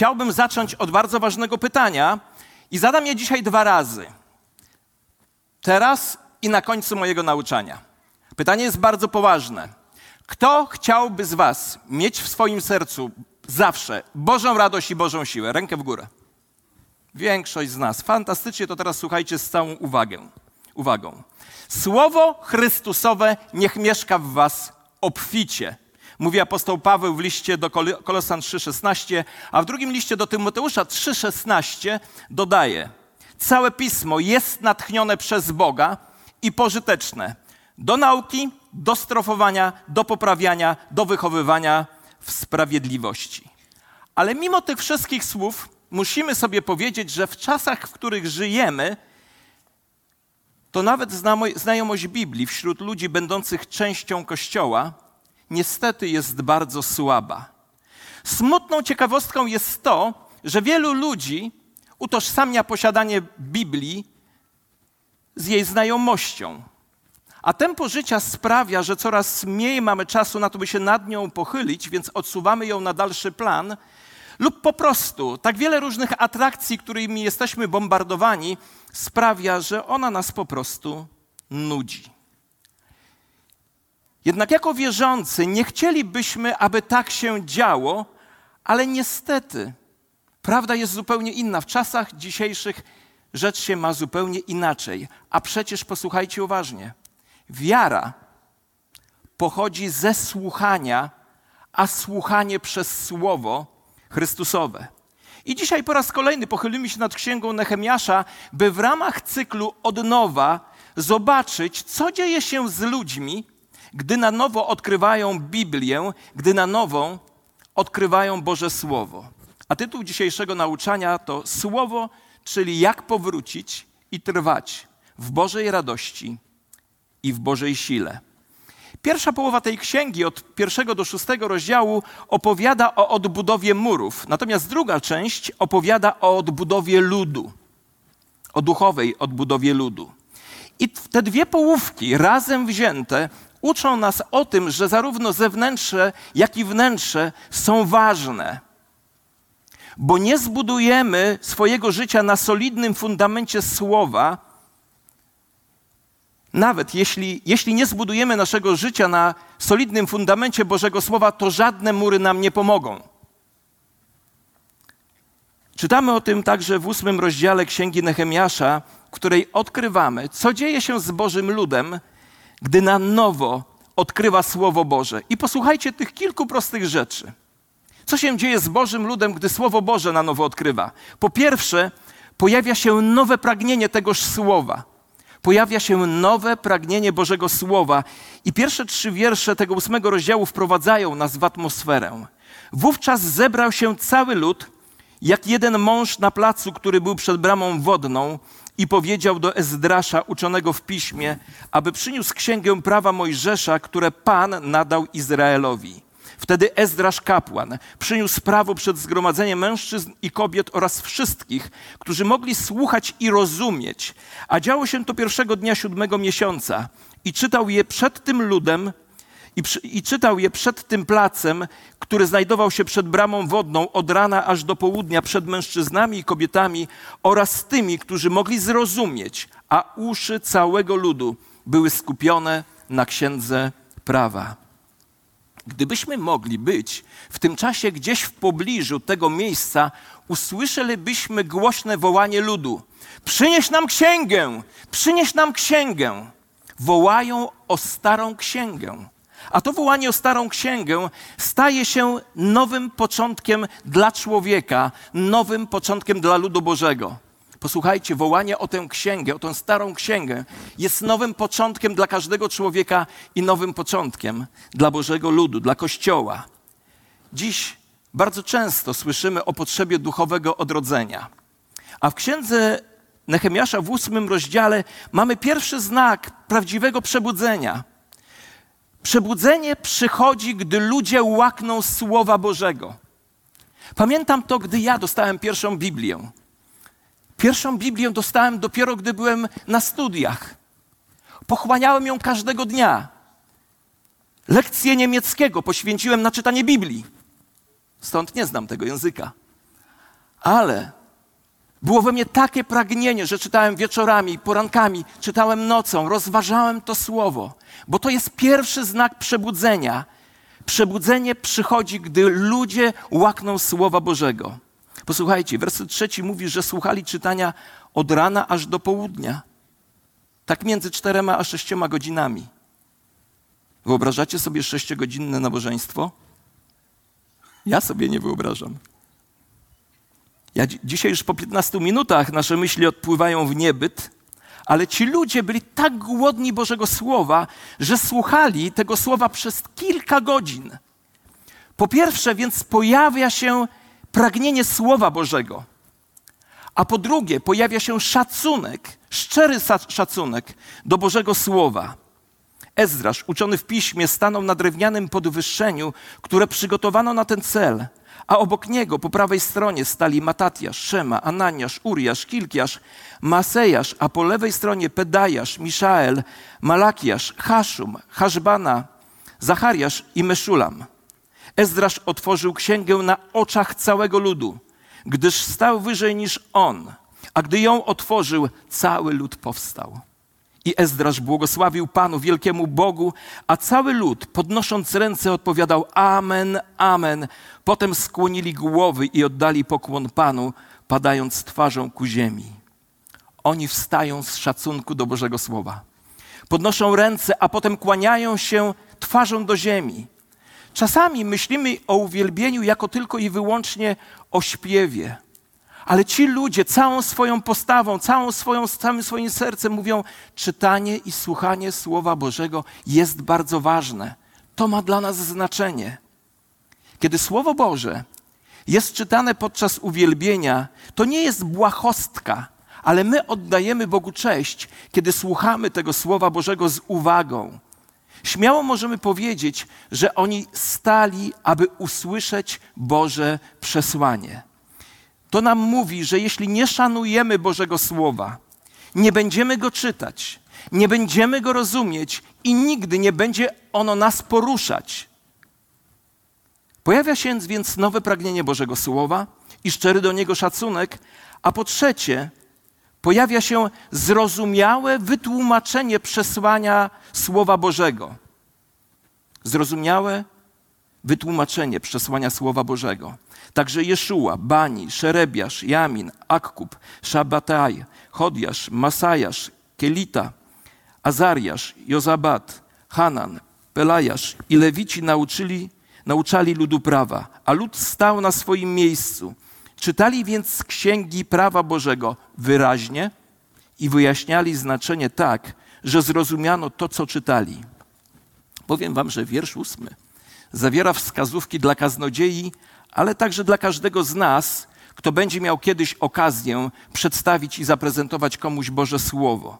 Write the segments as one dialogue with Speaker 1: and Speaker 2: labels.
Speaker 1: chciałbym zacząć od bardzo ważnego pytania i zadam je dzisiaj dwa razy. Teraz i na końcu mojego nauczania. Pytanie jest bardzo poważne. Kto chciałby z Was mieć w swoim sercu zawsze Bożą radość i Bożą siłę? Rękę w górę. Większość z nas. Fantastycznie to teraz słuchajcie z całą uwagę. uwagą. Słowo Chrystusowe niech mieszka w Was obficie. Mówi apostoł Paweł w liście do Kolosan 3,16, a w drugim liście do Tymoteusza 3,16 dodaje: Całe pismo jest natchnione przez Boga i pożyteczne do nauki, do strofowania, do poprawiania, do wychowywania w sprawiedliwości. Ale mimo tych wszystkich słów musimy sobie powiedzieć, że w czasach, w których żyjemy, to nawet znajomość Biblii wśród ludzi będących częścią Kościoła niestety jest bardzo słaba. Smutną ciekawostką jest to, że wielu ludzi utożsamia posiadanie Biblii z jej znajomością. A tempo życia sprawia, że coraz mniej mamy czasu na to, by się nad nią pochylić, więc odsuwamy ją na dalszy plan, lub po prostu tak wiele różnych atrakcji, którymi jesteśmy bombardowani, sprawia, że ona nas po prostu nudzi. Jednak jako wierzący nie chcielibyśmy, aby tak się działo, ale niestety prawda jest zupełnie inna. W czasach dzisiejszych rzecz się ma zupełnie inaczej. A przecież posłuchajcie uważnie. Wiara pochodzi ze słuchania, a słuchanie przez słowo Chrystusowe. I dzisiaj po raz kolejny pochylimy się nad księgą Nehemiasza, by w ramach cyklu od nowa zobaczyć, co dzieje się z ludźmi, gdy na nowo odkrywają Biblię, gdy na nowo odkrywają Boże Słowo. A tytuł dzisiejszego nauczania to Słowo, czyli jak powrócić i trwać w Bożej radości i w Bożej sile. Pierwsza połowa tej księgi, od pierwszego do szóstego rozdziału, opowiada o odbudowie murów, natomiast druga część opowiada o odbudowie ludu, o duchowej odbudowie ludu. I te dwie połówki razem wzięte uczą nas o tym, że zarówno zewnętrzne, jak i wnętrze są ważne. Bo nie zbudujemy swojego życia na solidnym fundamencie słowa, nawet jeśli, jeśli nie zbudujemy naszego życia na solidnym fundamencie Bożego Słowa, to żadne mury nam nie pomogą. Czytamy o tym także w ósmym rozdziale Księgi Nehemiasza, w której odkrywamy, co dzieje się z Bożym ludem, gdy na nowo odkrywa Słowo Boże. I posłuchajcie tych kilku prostych rzeczy. Co się dzieje z Bożym ludem, gdy Słowo Boże na nowo odkrywa? Po pierwsze, pojawia się nowe pragnienie tegoż Słowa pojawia się nowe pragnienie Bożego Słowa. I pierwsze trzy wiersze tego ósmego rozdziału wprowadzają nas w atmosferę. Wówczas zebrał się cały lud, jak jeden mąż na placu, który był przed bramą wodną, i powiedział do Ezdrasza, uczonego w piśmie, aby przyniósł księgę prawa Mojżesza, które Pan nadał Izraelowi. Wtedy Ezdrasz kapłan przyniósł prawo przed zgromadzeniem mężczyzn i kobiet oraz wszystkich, którzy mogli słuchać i rozumieć. A działo się to pierwszego dnia siódmego miesiąca i czytał je przed tym ludem i, przy, i czytał je przed tym placem, który znajdował się przed bramą wodną od rana aż do południa przed mężczyznami i kobietami oraz tymi, którzy mogli zrozumieć, a uszy całego ludu były skupione na księdze prawa. Gdybyśmy mogli być w tym czasie gdzieś w pobliżu tego miejsca, usłyszelibyśmy głośne wołanie ludu: Przynieś nam księgę! Przynieś nam księgę! Wołają o starą księgę. A to wołanie o starą księgę staje się nowym początkiem dla człowieka, nowym początkiem dla ludu Bożego. Posłuchajcie, wołanie o tę księgę, o tę starą księgę jest nowym początkiem dla każdego człowieka i nowym początkiem dla Bożego ludu, dla Kościoła. Dziś bardzo często słyszymy o potrzebie duchowego odrodzenia. A w księdze Nehemiasza w ósmym rozdziale mamy pierwszy znak prawdziwego przebudzenia. Przebudzenie przychodzi, gdy ludzie łakną Słowa Bożego. Pamiętam to, gdy ja dostałem pierwszą Biblię. Pierwszą Biblię dostałem dopiero, gdy byłem na studiach. Pochłaniałem ją każdego dnia. Lekcję niemieckiego poświęciłem na czytanie Biblii. Stąd nie znam tego języka. Ale było we mnie takie pragnienie, że czytałem wieczorami, porankami, czytałem nocą, rozważałem to słowo, bo to jest pierwszy znak przebudzenia. Przebudzenie przychodzi, gdy ludzie łakną słowa Bożego. Posłuchajcie, werset trzeci mówi, że słuchali czytania od rana aż do południa. Tak między czterema a sześcioma godzinami. Wyobrażacie sobie sześciogodzinne nabożeństwo? Ja sobie nie wyobrażam. Ja dzisiaj już po 15 minutach nasze myśli odpływają w niebyt, ale ci ludzie byli tak głodni Bożego Słowa, że słuchali tego Słowa przez kilka godzin. Po pierwsze, więc pojawia się pragnienie Słowa Bożego. A po drugie, pojawia się szacunek, szczery szacunek do Bożego Słowa. Ezrasz, uczony w piśmie, stanął na drewnianym podwyższeniu, które przygotowano na ten cel, a obok niego po prawej stronie stali Matatiasz, Szema, Ananiasz, Uriasz, Kilkiasz, Masejasz, a po lewej stronie Pedajasz, Miszael, Malakiasz, Haszum, Haszbana, Zachariasz i Meszulam. Ezdrasz otworzył księgę na oczach całego ludu, gdyż stał wyżej niż on, a gdy ją otworzył, cały lud powstał. I Ezdrasz błogosławił Panu, wielkiemu Bogu, a cały lud, podnosząc ręce, odpowiadał Amen, Amen. Potem skłonili głowy i oddali pokłon Panu, padając twarzą ku ziemi. Oni wstają z szacunku do Bożego Słowa. Podnoszą ręce, a potem kłaniają się twarzą do ziemi. Czasami myślimy o uwielbieniu jako tylko i wyłącznie o śpiewie. Ale ci ludzie całą swoją postawą, całą swoją, całym swoim sercem mówią: czytanie i słuchanie Słowa Bożego jest bardzo ważne. To ma dla nas znaczenie. Kiedy Słowo Boże jest czytane podczas uwielbienia, to nie jest błahostka, ale my oddajemy Bogu cześć, kiedy słuchamy tego Słowa Bożego z uwagą. Śmiało możemy powiedzieć, że oni stali, aby usłyszeć Boże przesłanie. To nam mówi, że jeśli nie szanujemy Bożego Słowa, nie będziemy go czytać, nie będziemy go rozumieć i nigdy nie będzie ono nas poruszać. Pojawia się więc nowe pragnienie Bożego Słowa i szczery do niego szacunek, a po trzecie, pojawia się zrozumiałe wytłumaczenie przesłania Słowa Bożego. Zrozumiałe wytłumaczenie przesłania Słowa Bożego. Także Jeszua, Bani, Szerebiasz, Jamin, Akkub, Szabataj, Chodiasz, Masajasz, Kelita, Azariasz, Jozabat, Hanan, Pelajasz i Lewici nauczyli, nauczali ludu prawa, a lud stał na swoim miejscu. Czytali więc księgi prawa Bożego wyraźnie i wyjaśniali znaczenie tak, że zrozumiano to, co czytali. Powiem wam, że wiersz ósmy zawiera wskazówki dla kaznodziei, ale także dla każdego z nas, kto będzie miał kiedyś okazję przedstawić i zaprezentować komuś Boże Słowo.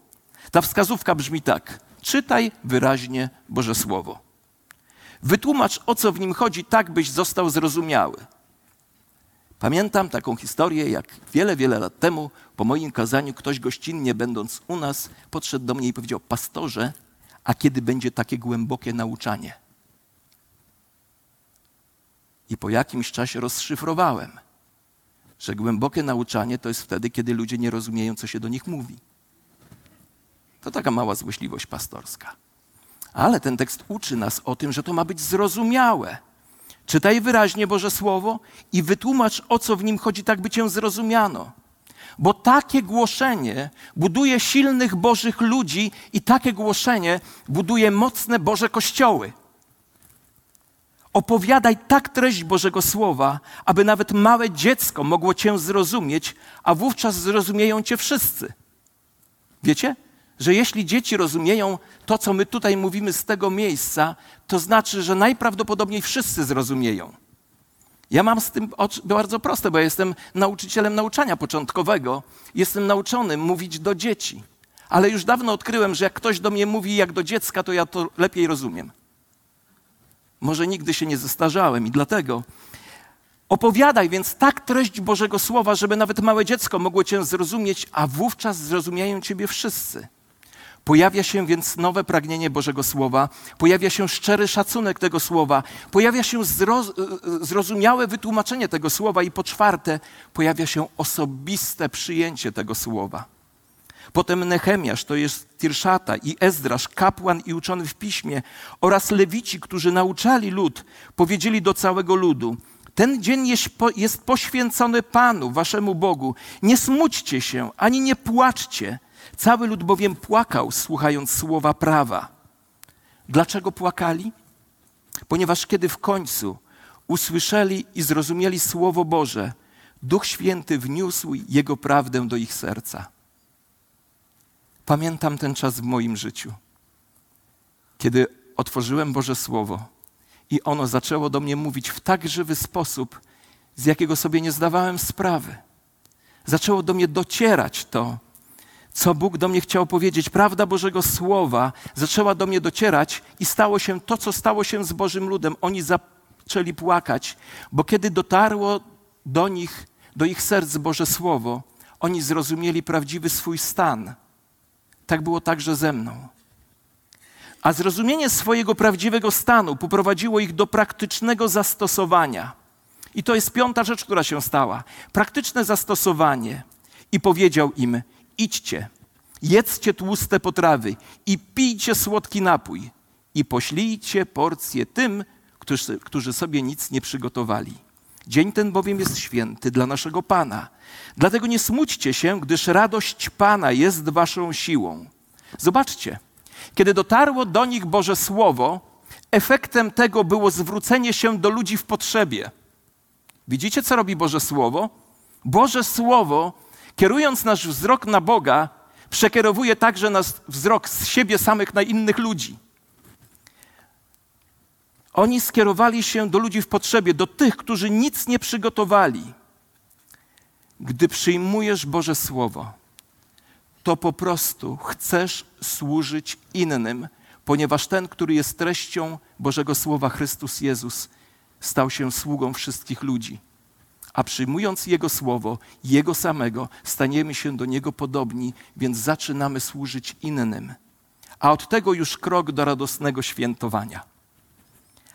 Speaker 1: Ta wskazówka brzmi tak: czytaj wyraźnie Boże Słowo. Wytłumacz, o co w nim chodzi, tak byś został zrozumiały. Pamiętam taką historię, jak wiele, wiele lat temu po moim kazaniu ktoś gościnnie, będąc u nas, podszedł do mnie i powiedział: Pastorze, a kiedy będzie takie głębokie nauczanie? I po jakimś czasie rozszyfrowałem, że głębokie nauczanie to jest wtedy, kiedy ludzie nie rozumieją, co się do nich mówi. To taka mała złośliwość pastorska. Ale ten tekst uczy nas o tym, że to ma być zrozumiałe. Czytaj wyraźnie Boże Słowo i wytłumacz, o co w nim chodzi, tak by cię zrozumiano. Bo takie głoszenie buduje silnych Bożych ludzi i takie głoszenie buduje mocne Boże kościoły. Opowiadaj tak treść Bożego Słowa, aby nawet małe dziecko mogło Cię zrozumieć, a wówczas zrozumieją Cię wszyscy. Wiecie, że jeśli dzieci rozumieją to, co my tutaj mówimy z tego miejsca, to znaczy, że najprawdopodobniej wszyscy zrozumieją. Ja mam z tym bardzo proste, bo ja jestem nauczycielem nauczania początkowego. Jestem nauczony mówić do dzieci. Ale już dawno odkryłem, że jak ktoś do mnie mówi jak do dziecka, to ja to lepiej rozumiem. Może nigdy się nie zestarzałem i dlatego opowiadaj więc tak treść Bożego Słowa, żeby nawet małe dziecko mogło Cię zrozumieć, a wówczas zrozumieją Ciebie wszyscy. Pojawia się więc nowe pragnienie Bożego Słowa, pojawia się szczery szacunek tego Słowa, pojawia się zroz, zrozumiałe wytłumaczenie tego Słowa i po czwarte, pojawia się osobiste przyjęcie tego Słowa. Potem Nehemiasz, to jest Tirszata i Ezdrasz, kapłan i uczony w piśmie oraz lewici, którzy nauczali lud, powiedzieli do całego ludu: Ten dzień jest poświęcony Panu, waszemu Bogu. Nie smućcie się, ani nie płaczcie. Cały lud bowiem płakał, słuchając słowa prawa. Dlaczego płakali? Ponieważ kiedy w końcu usłyszeli i zrozumieli Słowo Boże, Duch Święty wniósł Jego prawdę do ich serca. Pamiętam ten czas w moim życiu, kiedy otworzyłem Boże Słowo i ono zaczęło do mnie mówić w tak żywy sposób, z jakiego sobie nie zdawałem sprawy. Zaczęło do mnie docierać to, co Bóg do mnie chciał powiedzieć. Prawda Bożego Słowa zaczęła do mnie docierać i stało się to, co stało się z Bożym ludem. Oni zaczęli płakać, bo kiedy dotarło do nich, do ich serc Boże Słowo, oni zrozumieli prawdziwy swój stan. Tak było także ze mną. A zrozumienie swojego prawdziwego stanu poprowadziło ich do praktycznego zastosowania. I to jest piąta rzecz, która się stała. Praktyczne zastosowanie. I powiedział im: idźcie, jedzcie tłuste potrawy i pijcie słodki napój i poślijcie porcje tym, którzy, którzy sobie nic nie przygotowali. Dzień ten bowiem jest święty dla naszego Pana. Dlatego nie smućcie się, gdyż radość Pana jest waszą siłą. Zobaczcie, kiedy dotarło do nich Boże Słowo, efektem tego było zwrócenie się do ludzi w potrzebie. Widzicie, co robi Boże Słowo? Boże Słowo kierując nasz wzrok na Boga, przekierowuje także nasz wzrok z siebie samych na innych ludzi. Oni skierowali się do ludzi w potrzebie, do tych, którzy nic nie przygotowali. Gdy przyjmujesz Boże Słowo, to po prostu chcesz służyć innym, ponieważ ten, który jest treścią Bożego Słowa, Chrystus Jezus, stał się sługą wszystkich ludzi a przyjmując Jego słowo, Jego samego, staniemy się do Niego podobni, więc zaczynamy służyć innym. A od tego już krok do radosnego świętowania.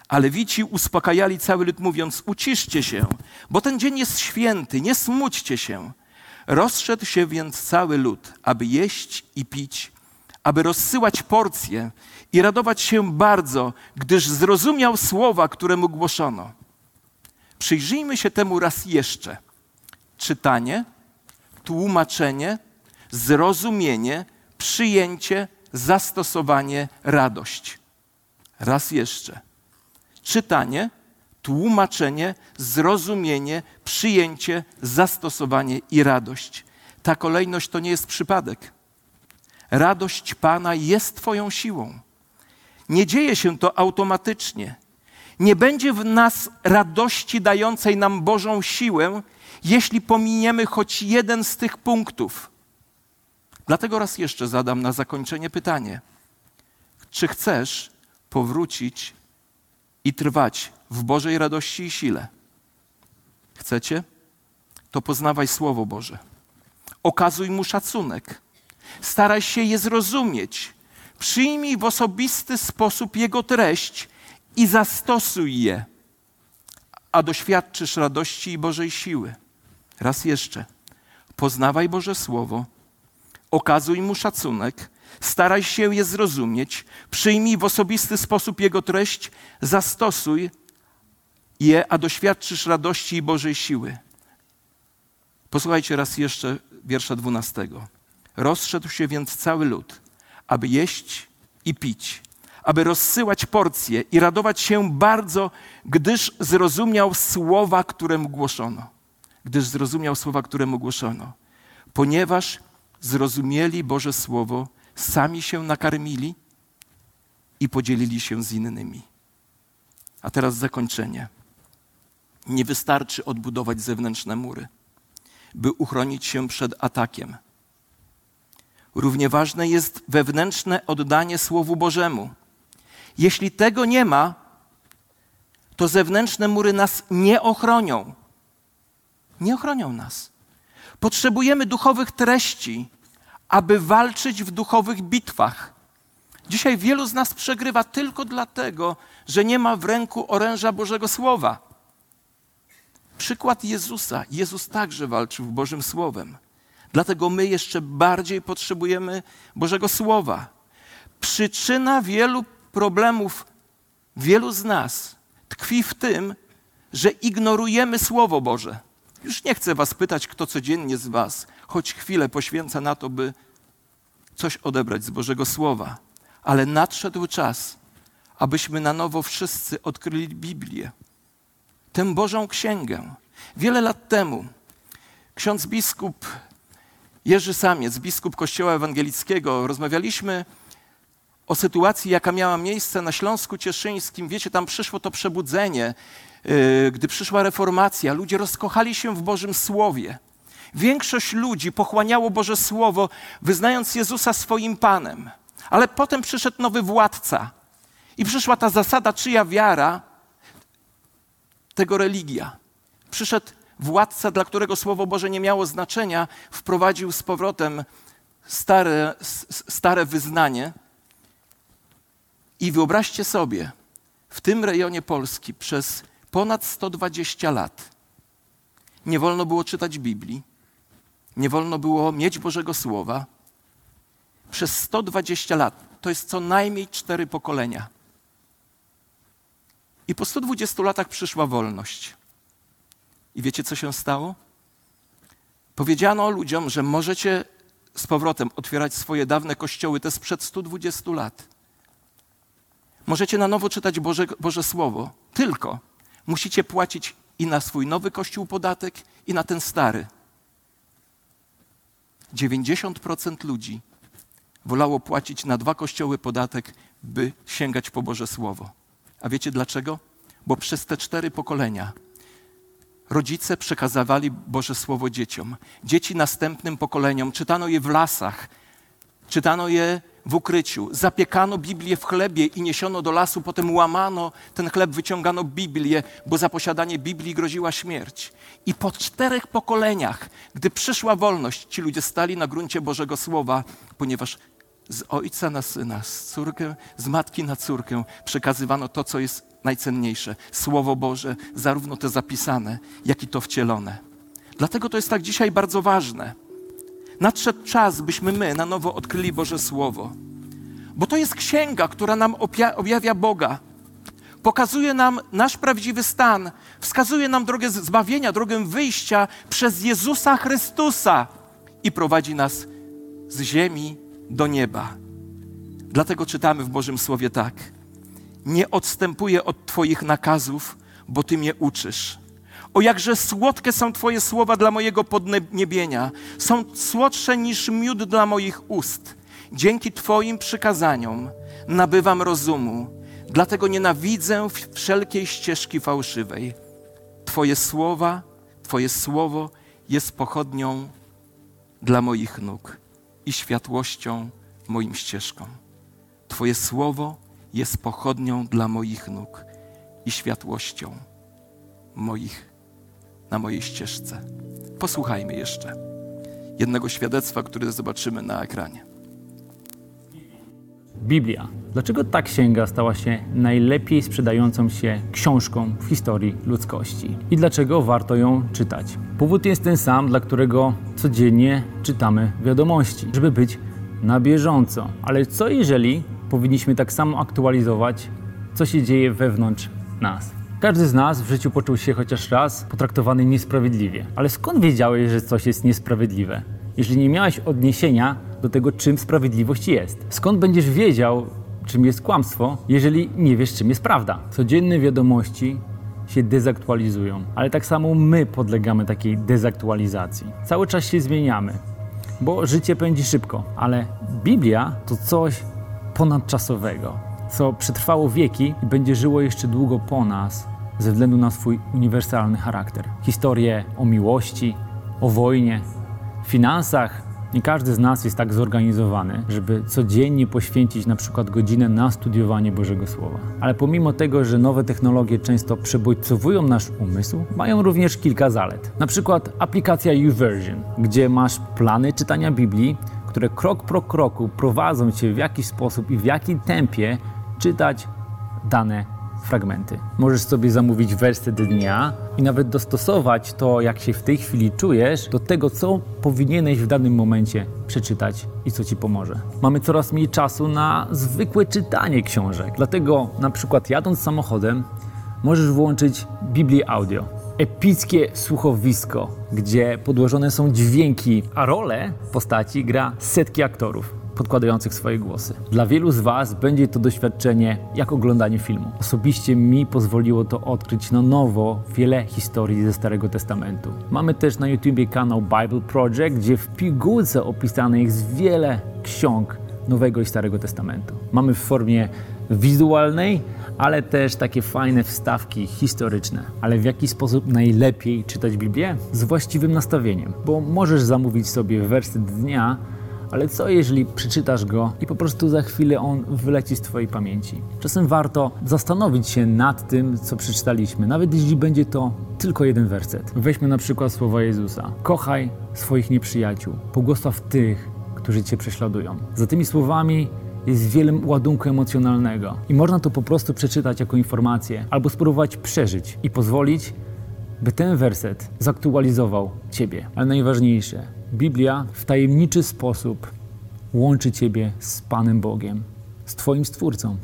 Speaker 1: Ale wici uspokajali cały lud, mówiąc: Uciszcie się, bo ten dzień jest święty, nie smućcie się. Rozszedł się więc cały lud, aby jeść i pić, aby rozsyłać porcje i radować się bardzo, gdyż zrozumiał słowa, które mu głoszono. Przyjrzyjmy się temu raz jeszcze. Czytanie, tłumaczenie, zrozumienie, przyjęcie, zastosowanie, radość. Raz jeszcze. Czytanie, tłumaczenie, zrozumienie, przyjęcie, zastosowanie i radość. Ta kolejność to nie jest przypadek. Radość Pana jest Twoją siłą. Nie dzieje się to automatycznie. Nie będzie w nas radości dającej nam Bożą siłę, jeśli pominiemy choć jeden z tych punktów. Dlatego raz jeszcze zadam na zakończenie pytanie: czy chcesz powrócić i trwać w Bożej radości i sile? Chcecie? To poznawaj Słowo Boże. Okazuj mu szacunek. Staraj się je zrozumieć. Przyjmij w osobisty sposób jego treść i zastosuj je, a doświadczysz radości i Bożej siły. Raz jeszcze. Poznawaj Boże Słowo, okazuj mu szacunek, staraj się je zrozumieć, przyjmij w osobisty sposób jego treść, zastosuj je, a doświadczysz radości i Bożej siły. Posłuchajcie raz jeszcze wiersza dwunastego. Rozszedł się więc cały lud, aby jeść i pić aby rozsyłać porcje i radować się bardzo, gdyż zrozumiał słowa, które mu głoszono. Gdyż zrozumiał słowa, które mu głoszono. Ponieważ zrozumieli Boże Słowo, sami się nakarmili i podzielili się z innymi. A teraz zakończenie. Nie wystarczy odbudować zewnętrzne mury, by uchronić się przed atakiem. Równie ważne jest wewnętrzne oddanie Słowu Bożemu jeśli tego nie ma, to zewnętrzne mury nas nie ochronią. Nie ochronią nas. Potrzebujemy duchowych treści, aby walczyć w duchowych bitwach. Dzisiaj wielu z nas przegrywa tylko dlatego, że nie ma w ręku oręża Bożego Słowa. Przykład Jezusa. Jezus także walczył Bożym Słowem. Dlatego my jeszcze bardziej potrzebujemy Bożego Słowa. Przyczyna wielu problemów wielu z nas tkwi w tym, że ignorujemy Słowo Boże. Już nie chcę Was pytać, kto codziennie z Was choć chwilę poświęca na to, by coś odebrać z Bożego Słowa. Ale nadszedł czas, abyśmy na nowo wszyscy odkryli Biblię, tę Bożą Księgę. Wiele lat temu ksiądz biskup Jerzy Samiec, biskup Kościoła Ewangelickiego, rozmawialiśmy o sytuacji, jaka miała miejsce na Śląsku Cieszyńskim. Wiecie, tam przyszło to przebudzenie, yy, gdy przyszła reformacja. Ludzie rozkochali się w Bożym Słowie. Większość ludzi pochłaniało Boże Słowo, wyznając Jezusa swoim Panem. Ale potem przyszedł nowy władca i przyszła ta zasada, czyja wiara, tego religia. Przyszedł władca, dla którego Słowo Boże nie miało znaczenia, wprowadził z powrotem stare, stare wyznanie. I wyobraźcie sobie, w tym rejonie Polski przez ponad 120 lat nie wolno było czytać Biblii, nie wolno było mieć Bożego Słowa. Przez 120 lat to jest co najmniej cztery pokolenia. I po 120 latach przyszła wolność. I wiecie, co się stało? Powiedziano ludziom, że możecie z powrotem otwierać swoje dawne kościoły, te sprzed 120 lat. Możecie na nowo czytać Boże, Boże Słowo, tylko musicie płacić i na swój nowy kościół podatek, i na ten stary. 90% ludzi wolało płacić na dwa kościoły podatek, by sięgać po Boże Słowo. A wiecie dlaczego? Bo przez te cztery pokolenia rodzice przekazywali Boże Słowo dzieciom. Dzieci następnym pokoleniom czytano je w lasach, czytano je w ukryciu. Zapiekano Biblię w chlebie i niesiono do lasu, potem łamano ten chleb, wyciągano Biblię, bo za posiadanie Biblii groziła śmierć. I po czterech pokoleniach, gdy przyszła wolność, ci ludzie stali na gruncie Bożego Słowa, ponieważ z ojca na syna, z córkę, z matki na córkę przekazywano to, co jest najcenniejsze. Słowo Boże, zarówno te zapisane, jak i to wcielone. Dlatego to jest tak dzisiaj bardzo ważne Nadszedł czas, byśmy my na nowo odkryli Boże Słowo. Bo to jest księga, która nam objawia Boga. Pokazuje nam nasz prawdziwy stan, wskazuje nam drogę zbawienia, drogę wyjścia przez Jezusa Chrystusa i prowadzi nas z ziemi do nieba. Dlatego czytamy w Bożym Słowie tak: Nie odstępuję od Twoich nakazów, bo Ty mnie uczysz. O jakże słodkie są Twoje słowa dla mojego podniebienia. Są słodsze niż miód dla moich ust. Dzięki Twoim przykazaniom nabywam rozumu, dlatego nienawidzę wszelkiej ścieżki fałszywej. Twoje słowa, Twoje słowo jest pochodnią dla moich nóg i światłością moim ścieżkom. Twoje słowo jest pochodnią dla moich nóg i światłością moich na mojej ścieżce. Posłuchajmy jeszcze jednego świadectwa, które zobaczymy na ekranie.
Speaker 2: Biblia. Dlaczego ta księga stała się najlepiej sprzedającą się książką w historii ludzkości? I dlaczego warto ją czytać? Powód jest ten sam, dla którego codziennie czytamy wiadomości, żeby być na bieżąco. Ale co jeżeli powinniśmy tak samo aktualizować, co się dzieje wewnątrz nas? Każdy z nas w życiu poczuł się chociaż raz potraktowany niesprawiedliwie. Ale skąd wiedziałeś, że coś jest niesprawiedliwe? Jeżeli nie miałeś odniesienia do tego, czym sprawiedliwość jest. Skąd będziesz wiedział, czym jest kłamstwo, jeżeli nie wiesz, czym jest prawda? Codzienne wiadomości się dezaktualizują, ale tak samo my podlegamy takiej dezaktualizacji. Cały czas się zmieniamy, bo życie pędzi szybko, ale Biblia to coś ponadczasowego, co przetrwało wieki i będzie żyło jeszcze długo po nas, ze względu na swój uniwersalny charakter. Historie o miłości, o wojnie, finansach. Nie każdy z nas jest tak zorganizowany, żeby codziennie poświęcić na przykład godzinę na studiowanie Bożego Słowa. Ale pomimo tego, że nowe technologie często przebodźcowują nasz umysł, mają również kilka zalet. Na przykład aplikacja YouVersion, gdzie masz plany czytania Biblii, które krok po kroku prowadzą cię w jakiś sposób i w jakim tempie czytać dane fragmenty. Możesz sobie zamówić werset dnia i nawet dostosować to, jak się w tej chwili czujesz, do tego, co powinieneś w danym momencie przeczytać i co ci pomoże. Mamy coraz mniej czasu na zwykłe czytanie książek, dlatego na przykład jadąc samochodem możesz włączyć Biblię Audio. Epickie słuchowisko, gdzie podłożone są dźwięki, a rolę postaci gra setki aktorów podkładających swoje głosy. Dla wielu z Was będzie to doświadczenie jak oglądanie filmu. Osobiście mi pozwoliło to odkryć na nowo wiele historii ze Starego Testamentu. Mamy też na YouTubie kanał Bible Project, gdzie w pigułce opisane jest wiele ksiąg Nowego i Starego Testamentu. Mamy w formie wizualnej, ale też takie fajne wstawki historyczne. Ale w jaki sposób najlepiej czytać Biblię? Z właściwym nastawieniem, bo możesz zamówić sobie werset dnia, ale co jeżeli przeczytasz go i po prostu za chwilę on wyleci z Twojej pamięci? Czasem warto zastanowić się nad tym, co przeczytaliśmy, nawet jeśli będzie to tylko jeden werset. Weźmy na przykład słowa Jezusa: Kochaj swoich nieprzyjaciół, błogosław tych, którzy Cię prześladują. Za tymi słowami jest wiele ładunku emocjonalnego i można to po prostu przeczytać jako informację albo spróbować przeżyć i pozwolić, by ten werset zaktualizował Ciebie. Ale najważniejsze, Biblia w tajemniczy sposób łączy Ciebie z Panem Bogiem, z Twoim Stwórcą.